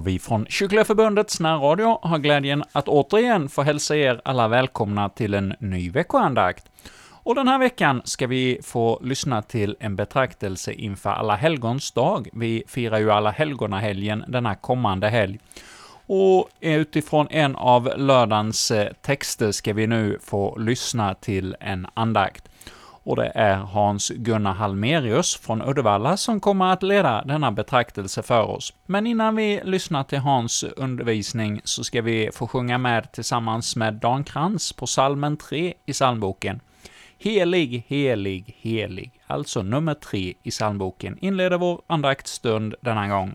då vi från Kyrkliga Förbundets närradio har glädjen att återigen få hälsa er alla välkomna till en ny veckoandakt. Och den här veckan ska vi få lyssna till en betraktelse inför Alla helgons dag. Vi firar ju Alla helgona-helgen denna kommande helg. Och utifrån en av lördagens eh, texter ska vi nu få lyssna till en andakt och det är Hans-Gunnar Halmerius från Uddevalla som kommer att leda denna betraktelse för oss. Men innan vi lyssnar till Hans undervisning så ska vi få sjunga med tillsammans med Dan Krantz på salmen 3 i psalmboken. Helig, helig, helig, alltså nummer 3 i psalmboken, inleder vår andaktsstund denna gång.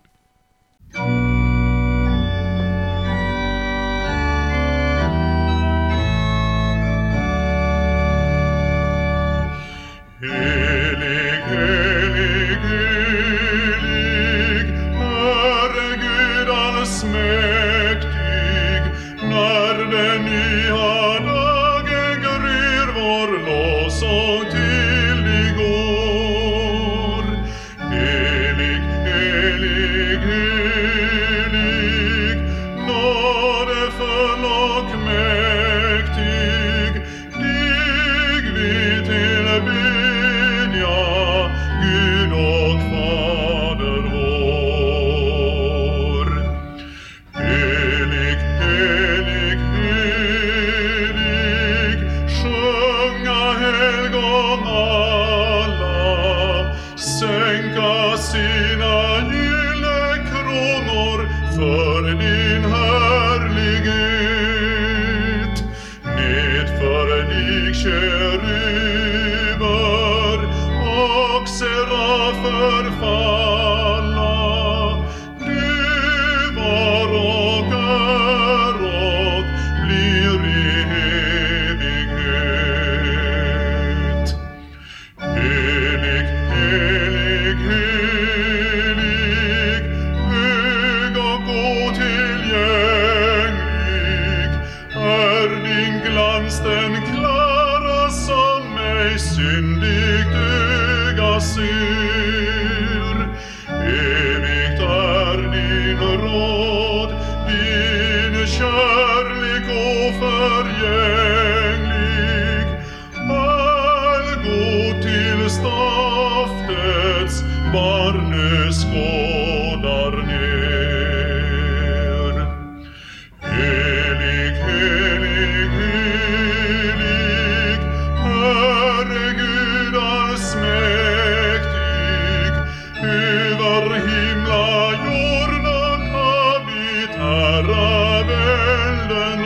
Tredje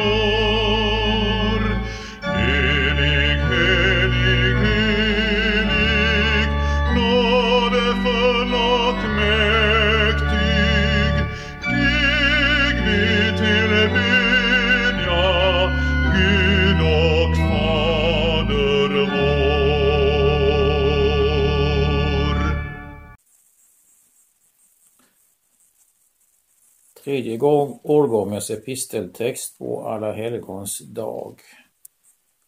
igång årgångens episteltext på Alla helgons dag.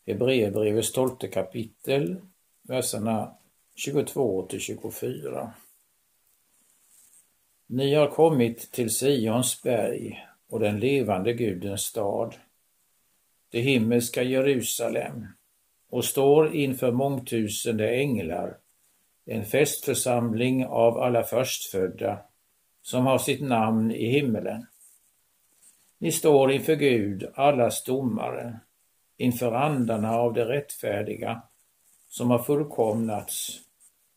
Hebreerbrevets tolfte kapitel, verserna 22 till 24. Ni har kommit till Sions berg och den levande Gudens stad, det himmelska Jerusalem, och står inför mångtusende änglar, en festförsamling av alla förstfödda som har sitt namn i himmelen. Ni står inför Gud, allas domare, inför andarna av det rättfärdiga som har fullkomnats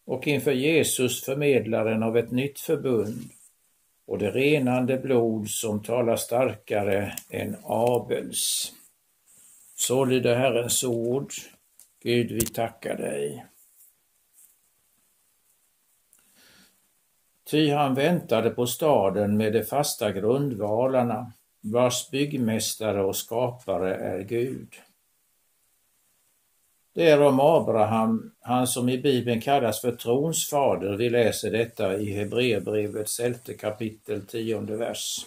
och inför Jesus, förmedlaren av ett nytt förbund och det renande blod som talar starkare än Abels. Så lyder Herrens ord. Gud, vi tackar dig. Ty han väntade på staden med de fasta grundvalarna, vars byggmästare och skapare är Gud. Det är om Abraham, han som i Bibeln kallas för trons fader, vi läser detta i Hebreerbrevets elfte kapitel, tionde vers.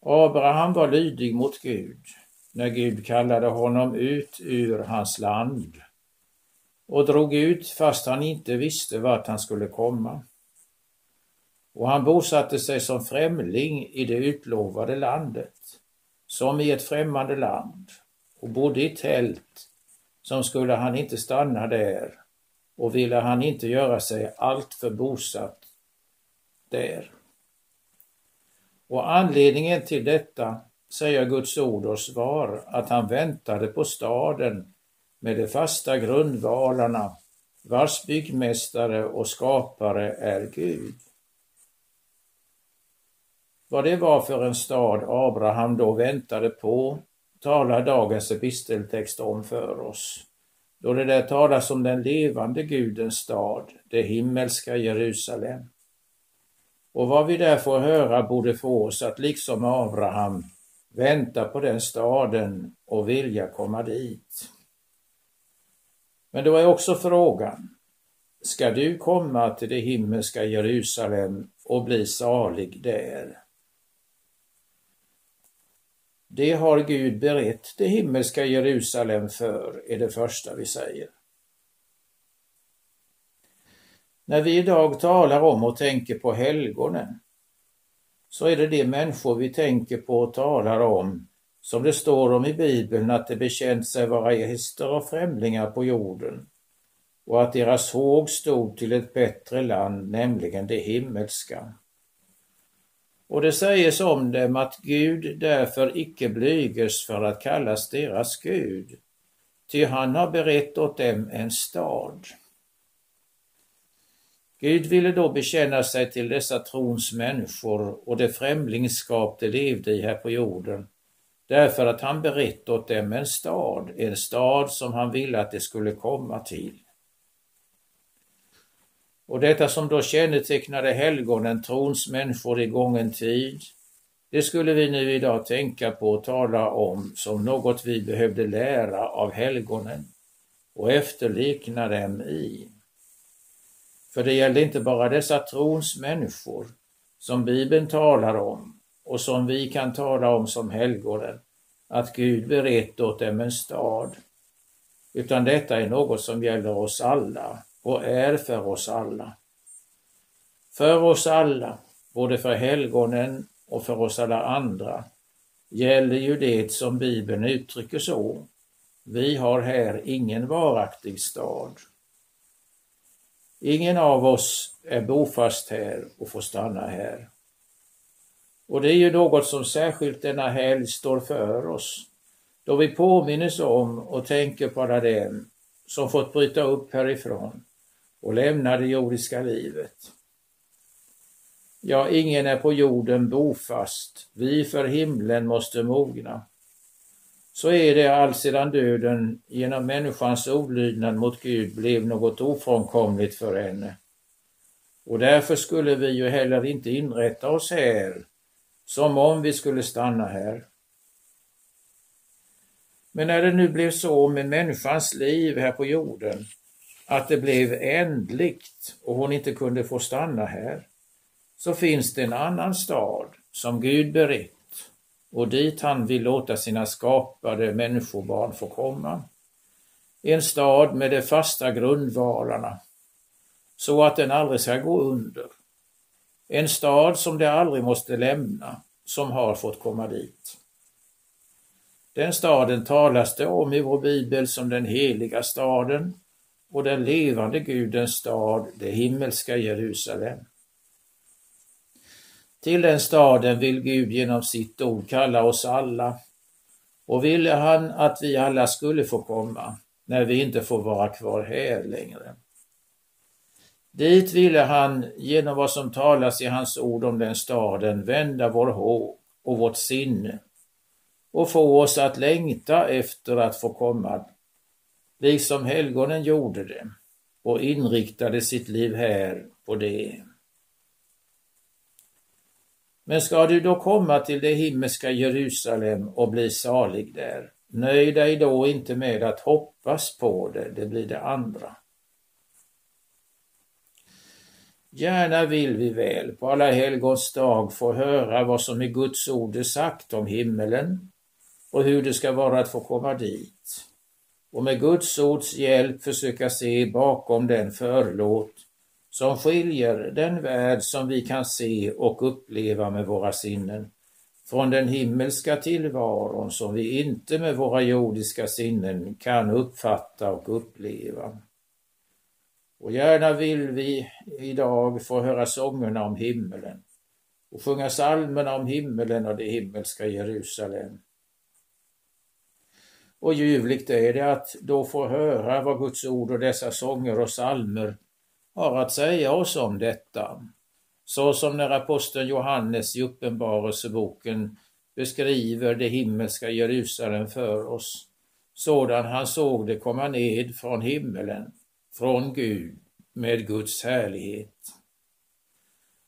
Abraham var lydig mot Gud när Gud kallade honom ut ur hans land och drog ut fast han inte visste vart han skulle komma och han bosatte sig som främling i det utlovade landet, som i ett främmande land, och bodde i tält, som skulle han inte stanna där, och ville han inte göra sig alltför bosatt där. Och anledningen till detta, säger Guds ord oss, var att han väntade på staden med de fasta grundvalarna, vars byggmästare och skapare är Gud. Vad det var för en stad Abraham då väntade på talar dagens episteltext om för oss. Då det där talas om den levande Gudens stad, det himmelska Jerusalem. Och vad vi där får höra borde få oss att liksom Abraham vänta på den staden och vilja komma dit. Men då är också frågan, ska du komma till det himmelska Jerusalem och bli salig där? Det har Gud berett det himmelska Jerusalem för, är det första vi säger. När vi idag talar om och tänker på helgonen så är det de människor vi tänker på och talar om som det står om i Bibeln att de bekänt sig vara gäster och främlingar på jorden och att deras håg stod till ett bättre land, nämligen det himmelska. Och det sägs om dem att Gud därför icke blyges för att kallas deras Gud, ty han har berett åt dem en stad. Gud ville då bekänna sig till dessa trons människor och det främlingskap de levde i här på jorden, därför att han berett åt dem en stad, en stad som han ville att de skulle komma till. Och detta som då kännetecknade helgonen, trons människor i gången tid, det skulle vi nu idag tänka på och tala om som något vi behövde lära av helgonen och efterlikna dem i. För det gällde inte bara dessa trons människor som Bibeln talar om och som vi kan tala om som helgonen, att Gud berett åt dem en stad, utan detta är något som gäller oss alla och är för oss alla. För oss alla, både för helgonen och för oss alla andra, gäller ju det som Bibeln uttrycker så. Vi har här ingen varaktig stad. Ingen av oss är bofast här och får stanna här. Och det är ju något som särskilt denna helg står för oss, då vi påminnes om och tänker på alla dem som fått bryta upp härifrån och lämna det jordiska livet. Ja, ingen är på jorden bofast, vi för himlen måste mogna. Så är det allsedan döden genom människans olydnad mot Gud blev något ofrånkomligt för henne. Och därför skulle vi ju heller inte inrätta oss här som om vi skulle stanna här. Men när det nu blev så med människans liv här på jorden att det blev ändligt och hon inte kunde få stanna här, så finns det en annan stad som Gud berett och dit han vill låta sina skapade människobarn få komma. En stad med de fasta grundvalarna, så att den aldrig ska gå under. En stad som de aldrig måste lämna, som har fått komma dit. Den staden talas det om i vår bibel som den heliga staden och den levande Gudens stad, det himmelska Jerusalem. Till den staden vill Gud genom sitt ord kalla oss alla och ville han att vi alla skulle få komma när vi inte får vara kvar här längre. Dit ville han genom vad som talas i hans ord om den staden vända vår håg och vårt sinne och få oss att längta efter att få komma, liksom helgonen gjorde det och inriktade sitt liv här på det. Men ska du då komma till det himmelska Jerusalem och bli salig där, nöj dig då inte med att hoppas på det, det blir det andra. Gärna vill vi väl på alla helgons dag få höra vad som i Guds ord är sagt om himmelen och hur det ska vara att få komma dit. Och med Guds ords hjälp försöka se bakom den förlåt som skiljer den värld som vi kan se och uppleva med våra sinnen från den himmelska tillvaron som vi inte med våra jordiska sinnen kan uppfatta och uppleva. Och gärna vill vi idag få höra sångerna om himmelen och sjunga salmerna om himmelen och det himmelska Jerusalem. Och ljuvligt är det att då få höra vad Guds ord och dessa sånger och salmer har att säga oss om detta. Så som när aposteln Johannes i Uppenbarelseboken beskriver det himmelska Jerusalem för oss, sådan han såg det komma ned från himmelen, från Gud, med Guds härlighet.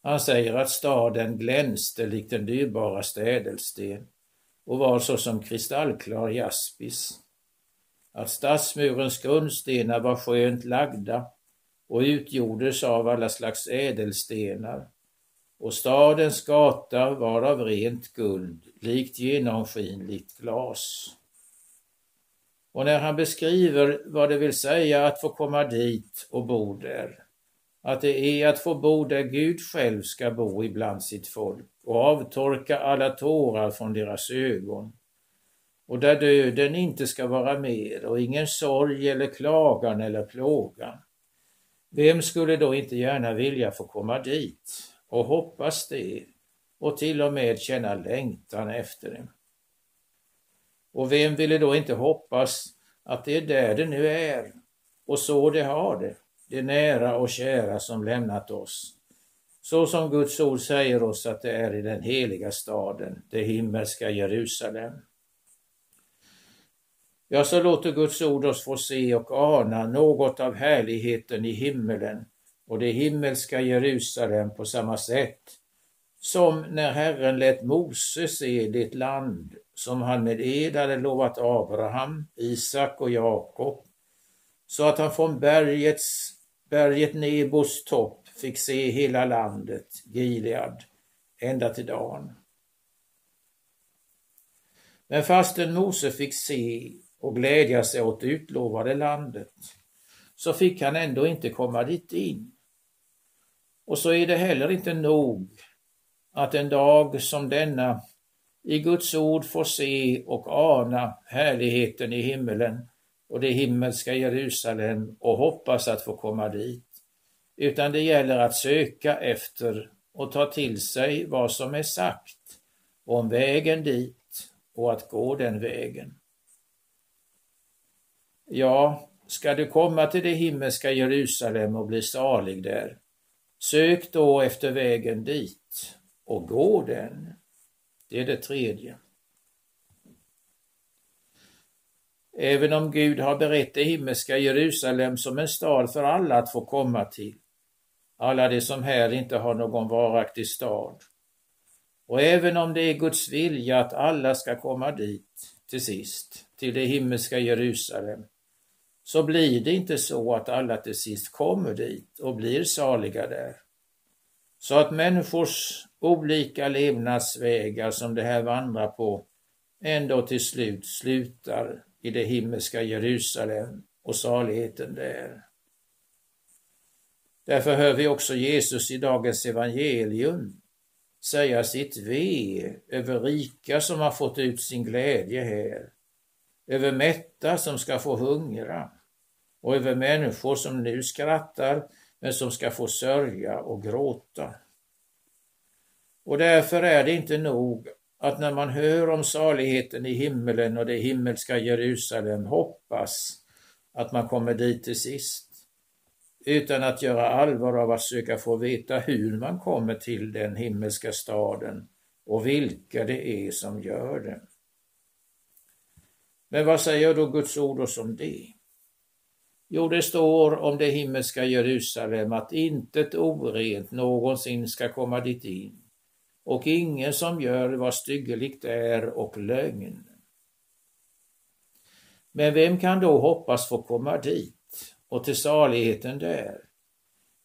Han säger att staden glänste likt den dyrbara städelsten och var såsom kristallklar jaspis. Att stadsmurens grundstenar var skönt lagda och utgjordes av alla slags ädelstenar och stadens gata var av rent guld, likt genomskinligt glas. Och när han beskriver vad det vill säga att få komma dit och bo där, att det är att få bo där Gud själv ska bo ibland sitt folk och avtorka alla tårar från deras ögon och där döden inte ska vara mer och ingen sorg eller klagan eller plågan. Vem skulle då inte gärna vilja få komma dit och hoppas det och till och med känna längtan efter det? Och vem ville då inte hoppas att det är där det nu är och så det har det, det nära och kära som lämnat oss. Så som Guds ord säger oss att det är i den heliga staden, det himmelska Jerusalem. Ja, så låter Guds ord oss få se och ana något av härligheten i himmelen och det himmelska Jerusalem på samma sätt som när Herren lät Mose se det land som han med ed hade lovat Abraham, Isak och Jakob, så att han från bergets, berget Nebos topp fick se hela landet, Gilead, ända till Dan. Men fastän Mose fick se och glädja sig åt det utlovade landet, så fick han ändå inte komma dit in. Och så är det heller inte nog att en dag som denna i Guds ord får se och ana härligheten i himmelen och det himmelska Jerusalem och hoppas att få komma dit. Utan det gäller att söka efter och ta till sig vad som är sagt om vägen dit och att gå den vägen. Ja, ska du komma till det himmelska Jerusalem och bli salig där, sök då efter vägen dit och gå den. Det är det tredje. Även om Gud har berett det himmelska Jerusalem som en stad för alla att få komma till, alla de som här inte har någon varaktig stad. Och även om det är Guds vilja att alla ska komma dit till sist, till det himmelska Jerusalem, så blir det inte så att alla till sist kommer dit och blir saliga där. Så att människors olika levnadsvägar som det här vandrar på ändå till slut slutar i det himmelska Jerusalem och saligheten där. Därför hör vi också Jesus i dagens evangelium säga sitt ve över rika som har fått ut sin glädje här, över mätta som ska få hungra och över människor som nu skrattar men som ska få sörja och gråta. Och därför är det inte nog att när man hör om saligheten i himmelen och det himmelska Jerusalem hoppas att man kommer dit till sist, utan att göra allvar av att söka få veta hur man kommer till den himmelska staden och vilka det är som gör det. Men vad säger då Guds ord oss om det? Jo, det står om det himmelska Jerusalem att intet orent någonsin ska komma dit in och ingen som gör vad styggeligt är och lögn. Men vem kan då hoppas få komma dit och till saligheten där?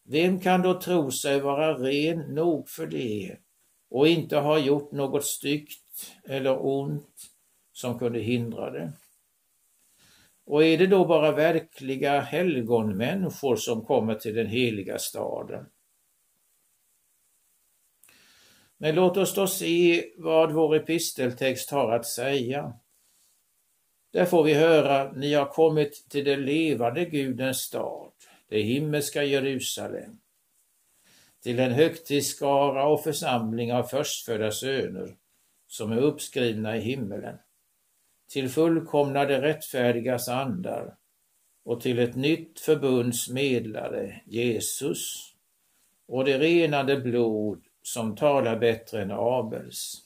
Vem kan då tro sig vara ren nog för det och inte ha gjort något styggt eller ont som kunde hindra det? Och är det då bara verkliga helgonmänniskor som kommer till den heliga staden? Men låt oss då se vad vår episteltext har att säga. Där får vi höra, ni har kommit till den levande Gudens stad, det himmelska Jerusalem, till en högtidsskara och församling av förstfödda söner som är uppskrivna i himmelen, till fullkomnade rättfärdigas andar och till ett nytt förbunds medlare, Jesus, och det renade blod som talar bättre än Abels.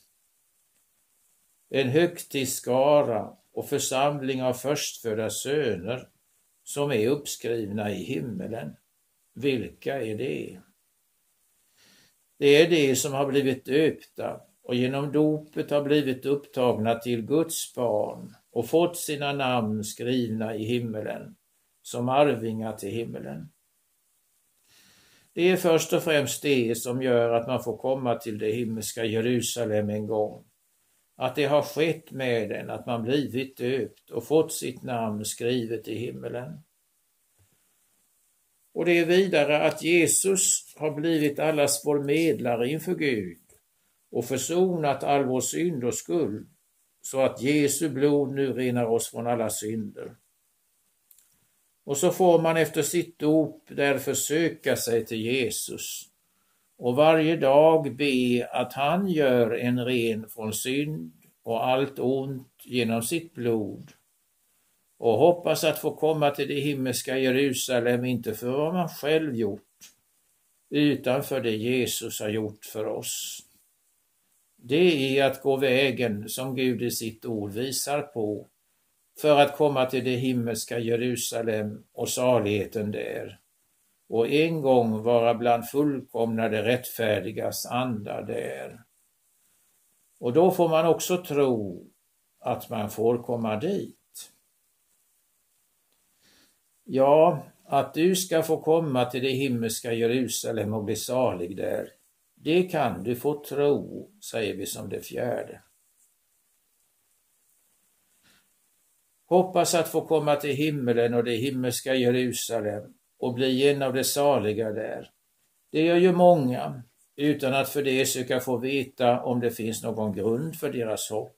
En högtidsskara och församling av förstfödda söner som är uppskrivna i himmelen. Vilka är det? Det är de som har blivit döpta och genom dopet har blivit upptagna till Guds barn och fått sina namn skrivna i himmelen som arvingar till himmelen. Det är först och främst det som gör att man får komma till det himmelska Jerusalem en gång. Att det har skett med en, att man blivit döpt och fått sitt namn skrivet i himmelen. Och det är vidare att Jesus har blivit allas vår medlare inför Gud och försonat all vår synd och skuld, så att Jesu blod nu renar oss från alla synder. Och så får man efter sitt dop därför söka sig till Jesus och varje dag be att han gör en ren från synd och allt ont genom sitt blod och hoppas att få komma till det himmelska Jerusalem, inte för vad man själv gjort, utan för det Jesus har gjort för oss. Det är att gå vägen som Gud i sitt ord visar på för att komma till det himmelska Jerusalem och saligheten där och en gång vara bland fullkomnade rättfärdigas andar där. Och då får man också tro att man får komma dit. Ja, att du ska få komma till det himmelska Jerusalem och bli salig där, det kan du få tro, säger vi som det fjärde. Hoppas att få komma till himmelen och det himmelska Jerusalem och bli en av de saliga där. Det gör ju många, utan att för det söka få veta om det finns någon grund för deras hopp.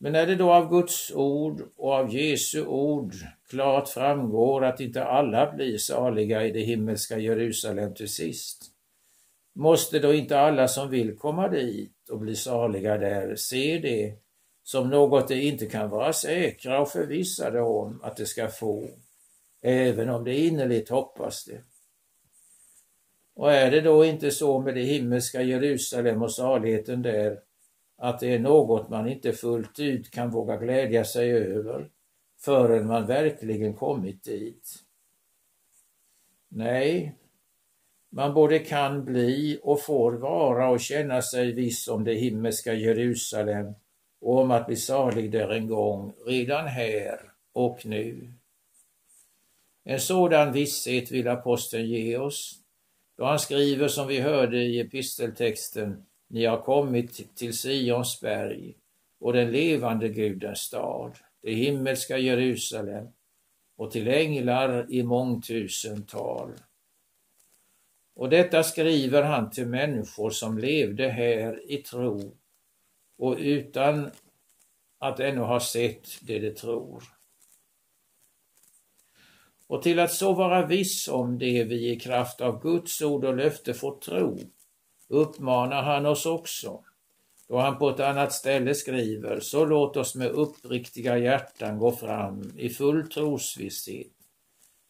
Men när det då av Guds ord och av Jesu ord klart framgår att inte alla blir saliga i det himmelska Jerusalem till sist, måste då inte alla som vill komma dit och bli saliga där se det som något de inte kan vara säkra och förvissade om att de ska få, även om det innerligt hoppas det. Och är det då inte så med det himmelska Jerusalem och saligheten där, att det är något man inte fullt ut kan våga glädja sig över förrän man verkligen kommit dit? Nej, man både kan bli och får vara och känna sig viss om det himmelska Jerusalem och om att bli salig där en gång, redan här och nu. En sådan visshet vill aposteln ge oss, då han skriver som vi hörde i episteltexten, ni har kommit till Sions berg och den levande Gudens stad, det himmelska Jerusalem och till änglar i mångtusental. Och detta skriver han till människor som levde här i tro och utan att ännu ha sett det de tror. Och till att så vara viss om det vi i kraft av Guds ord och löfte får tro, uppmanar han oss också, då han på ett annat ställe skriver, så låt oss med uppriktiga hjärtan gå fram i full trosvisshet,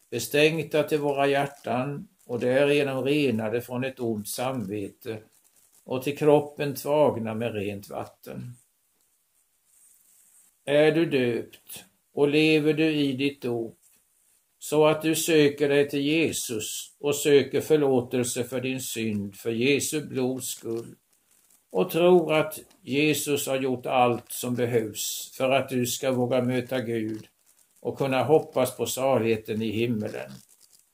bestänkta till våra hjärtan och därigenom renade från ett ont samvete och till kroppen tvagna med rent vatten. Är du döpt och lever du i ditt dop så att du söker dig till Jesus och söker förlåtelse för din synd för Jesu blods skull och tror att Jesus har gjort allt som behövs för att du ska våga möta Gud och kunna hoppas på saligheten i himmelen.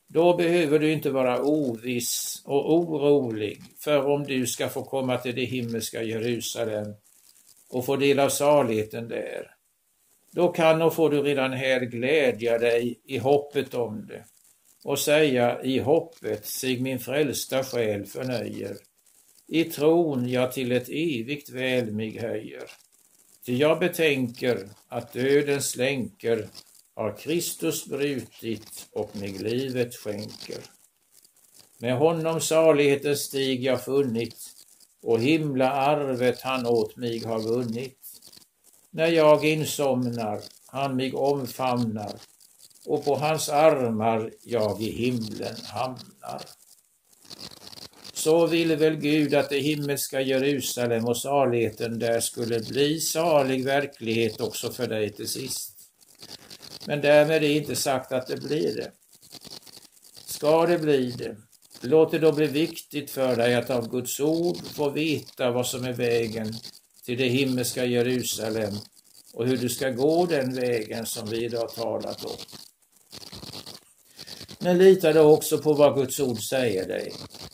Då behöver du inte vara oviss och orolig för om du ska få komma till det himmelska Jerusalem och få del av saligheten där. Då kan och får du redan här glädja dig i hoppet om det och säga i hoppet sig min frälsta själ förnöjer. I tron jag till ett evigt väl mig höjer. Ty jag betänker att dödens länker har Kristus brutit och mig livet skänker. Med honom salighetens stig jag funnit och himla arvet han åt mig har vunnit. När jag insomnar, han mig omfamnar och på hans armar jag i himlen hamnar. Så ville väl Gud att det himmelska Jerusalem och saligheten där skulle bli salig verklighet också för dig till sist. Men därmed är inte sagt att det blir det. Ska det bli det, låt det då bli viktigt för dig att av Guds ord få veta vad som är vägen till det himmelska Jerusalem och hur du ska gå den vägen som vi idag talat om. Men lita då också på vad Guds ord säger dig,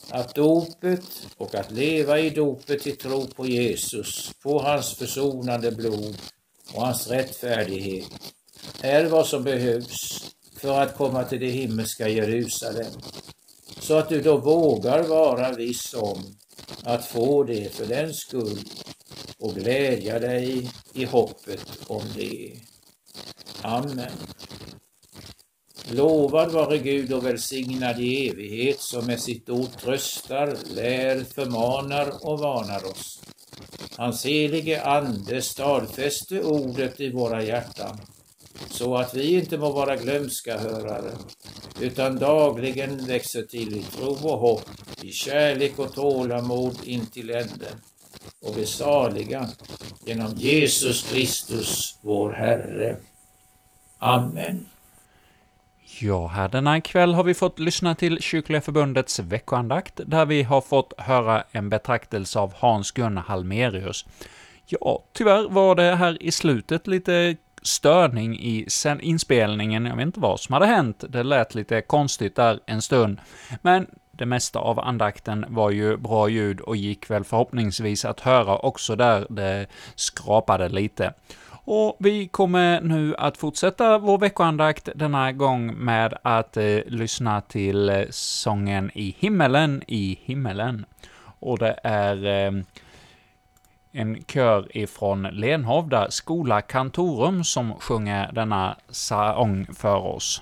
att dopet och att leva i dopet i tro på Jesus, på hans försonande blod och hans rättfärdighet är vad som behövs för att komma till det himmelska Jerusalem. Så att du då vågar vara viss om att få det för den skull och glädja dig i hoppet om det. Amen. Lovad vare Gud och välsignad i evighet som med sitt ord tröstar, lär, förmanar och varnar oss. Hans helige Ande stadfäste ordet i våra hjärtan så att vi inte må vara glömska hörare utan dagligen växer till i tro och hopp, i kärlek och tålamod in till änden och bli saliga genom Jesus Kristus, vår Herre. Amen. Ja, här denna kväll har vi fått lyssna till Kyrkliga Förbundets veckoandakt, där vi har fått höra en betraktelse av Hans-Gunnar Halmerius. Ja, tyvärr var det här i slutet lite störning i inspelningen. Jag vet inte vad som hade hänt. Det lät lite konstigt där en stund. Men det mesta av andakten var ju bra ljud och gick väl förhoppningsvis att höra också där det skrapade lite. Och vi kommer nu att fortsätta vår veckoandakt denna gång med att eh, lyssna till eh, sången I himmelen, i himmelen. Och det är eh, en kör ifrån Lenhovda skola Kantorum som sjunger denna sång för oss.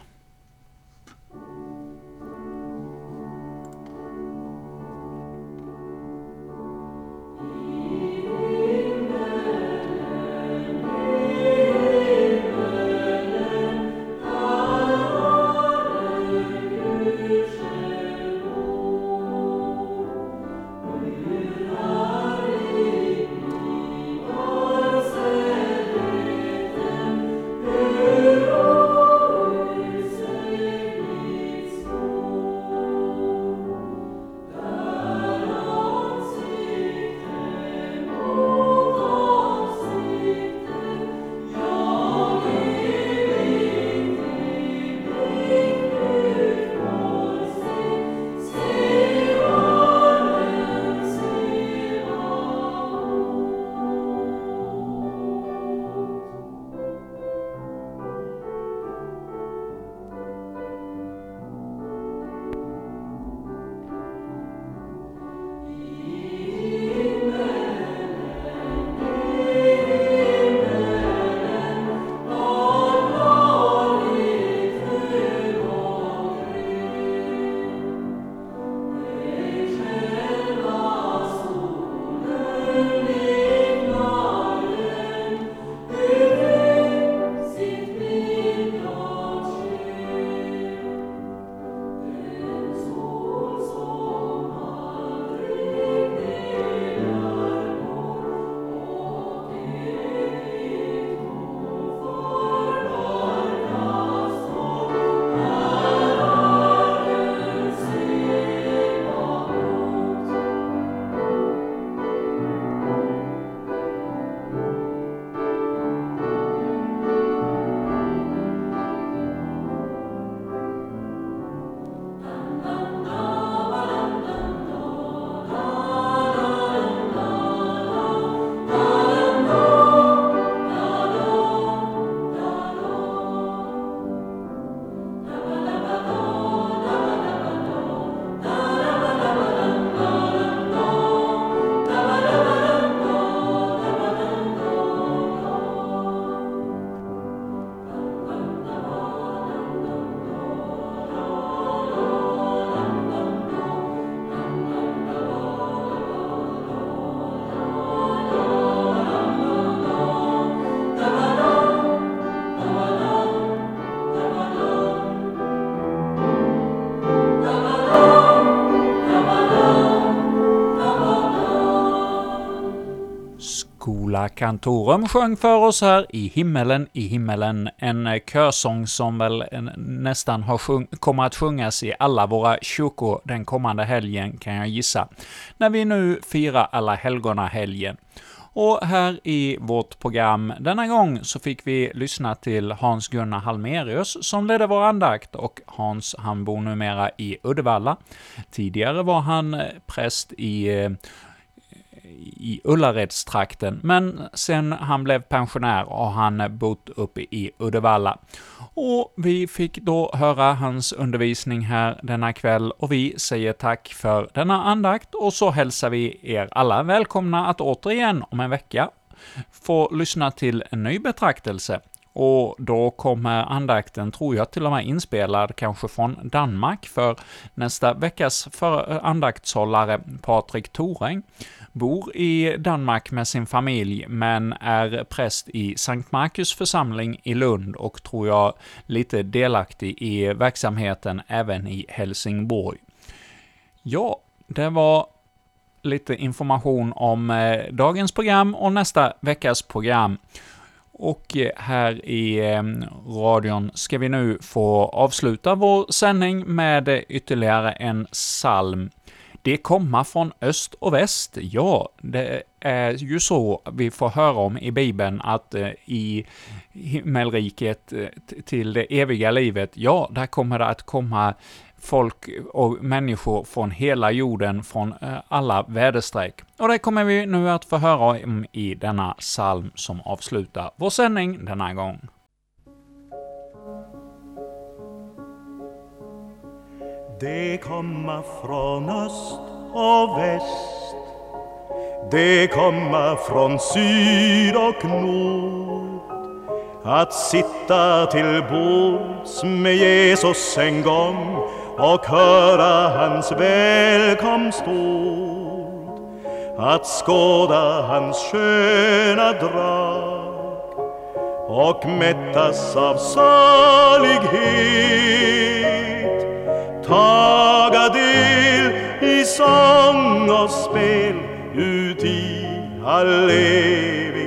Ola Cantorum sjöng för oss här i himmelen, i himmelen, en körsång som väl nästan har sjung, kommer att sjungas i alla våra kyrkor den kommande helgen, kan jag gissa, när vi nu firar alla helgona-helgen. Och här i vårt program denna gång så fick vi lyssna till Hans-Gunnar Halmerius som ledde vår andakt, och Hans han bor numera i Uddevalla. Tidigare var han eh, präst i eh, i Ullaredstrakten, men sen han blev pensionär har han bott uppe i Uddevalla. Och vi fick då höra hans undervisning här denna kväll, och vi säger tack för denna andakt, och så hälsar vi er alla välkomna att återigen om en vecka få lyssna till en ny betraktelse. Och då kommer andakten, tror jag, till och med inspelad kanske från Danmark, för nästa veckas eh, andaktshållare, Patrik Thoräng, bor i Danmark med sin familj, men är präst i Sankt Markus församling i Lund och tror jag lite delaktig i verksamheten även i Helsingborg. Ja, det var lite information om eh, dagens program och nästa veckas program. Och eh, här i ehm, radion ska vi nu få avsluta vår sändning med eh, ytterligare en psalm. Det komma från öst och väst, ja, det är ju så vi får höra om i Bibeln att eh, i himmelriket till det eviga livet, ja, där kommer det att komma folk och människor från hela jorden, från eh, alla väderstreck. Och det kommer vi nu att få höra om i denna psalm som avslutar vår sändning denna gång. Det komma från öst och väst Det komma från syd och nord Att sitta till bords med Jesus en gång och höra hans välkomstord Att skåda hans sköna drag och mättas av salighet. Taga del i sång och spel ut i all evighet.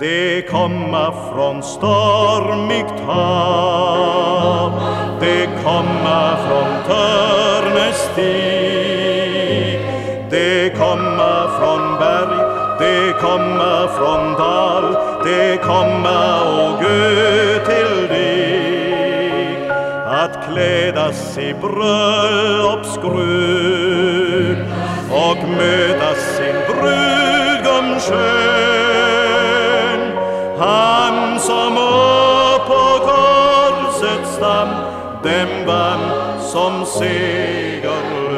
Det komma från stormigt hav, de komma från törnestig, de komma från berg, de komma från dal, de komma och Gud, till dig, att klädas i bröllopsgrud och möta sin brudgum segerlön.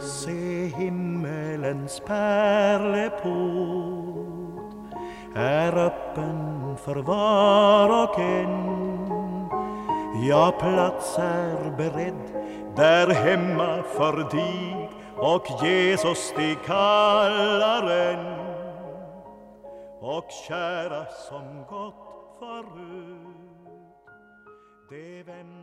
Se himmelens pärleport är öppen för var och en Ja, plats är beredd där hemma för dig och Jesus dig kallar en. Och kära som gått förut, det väntar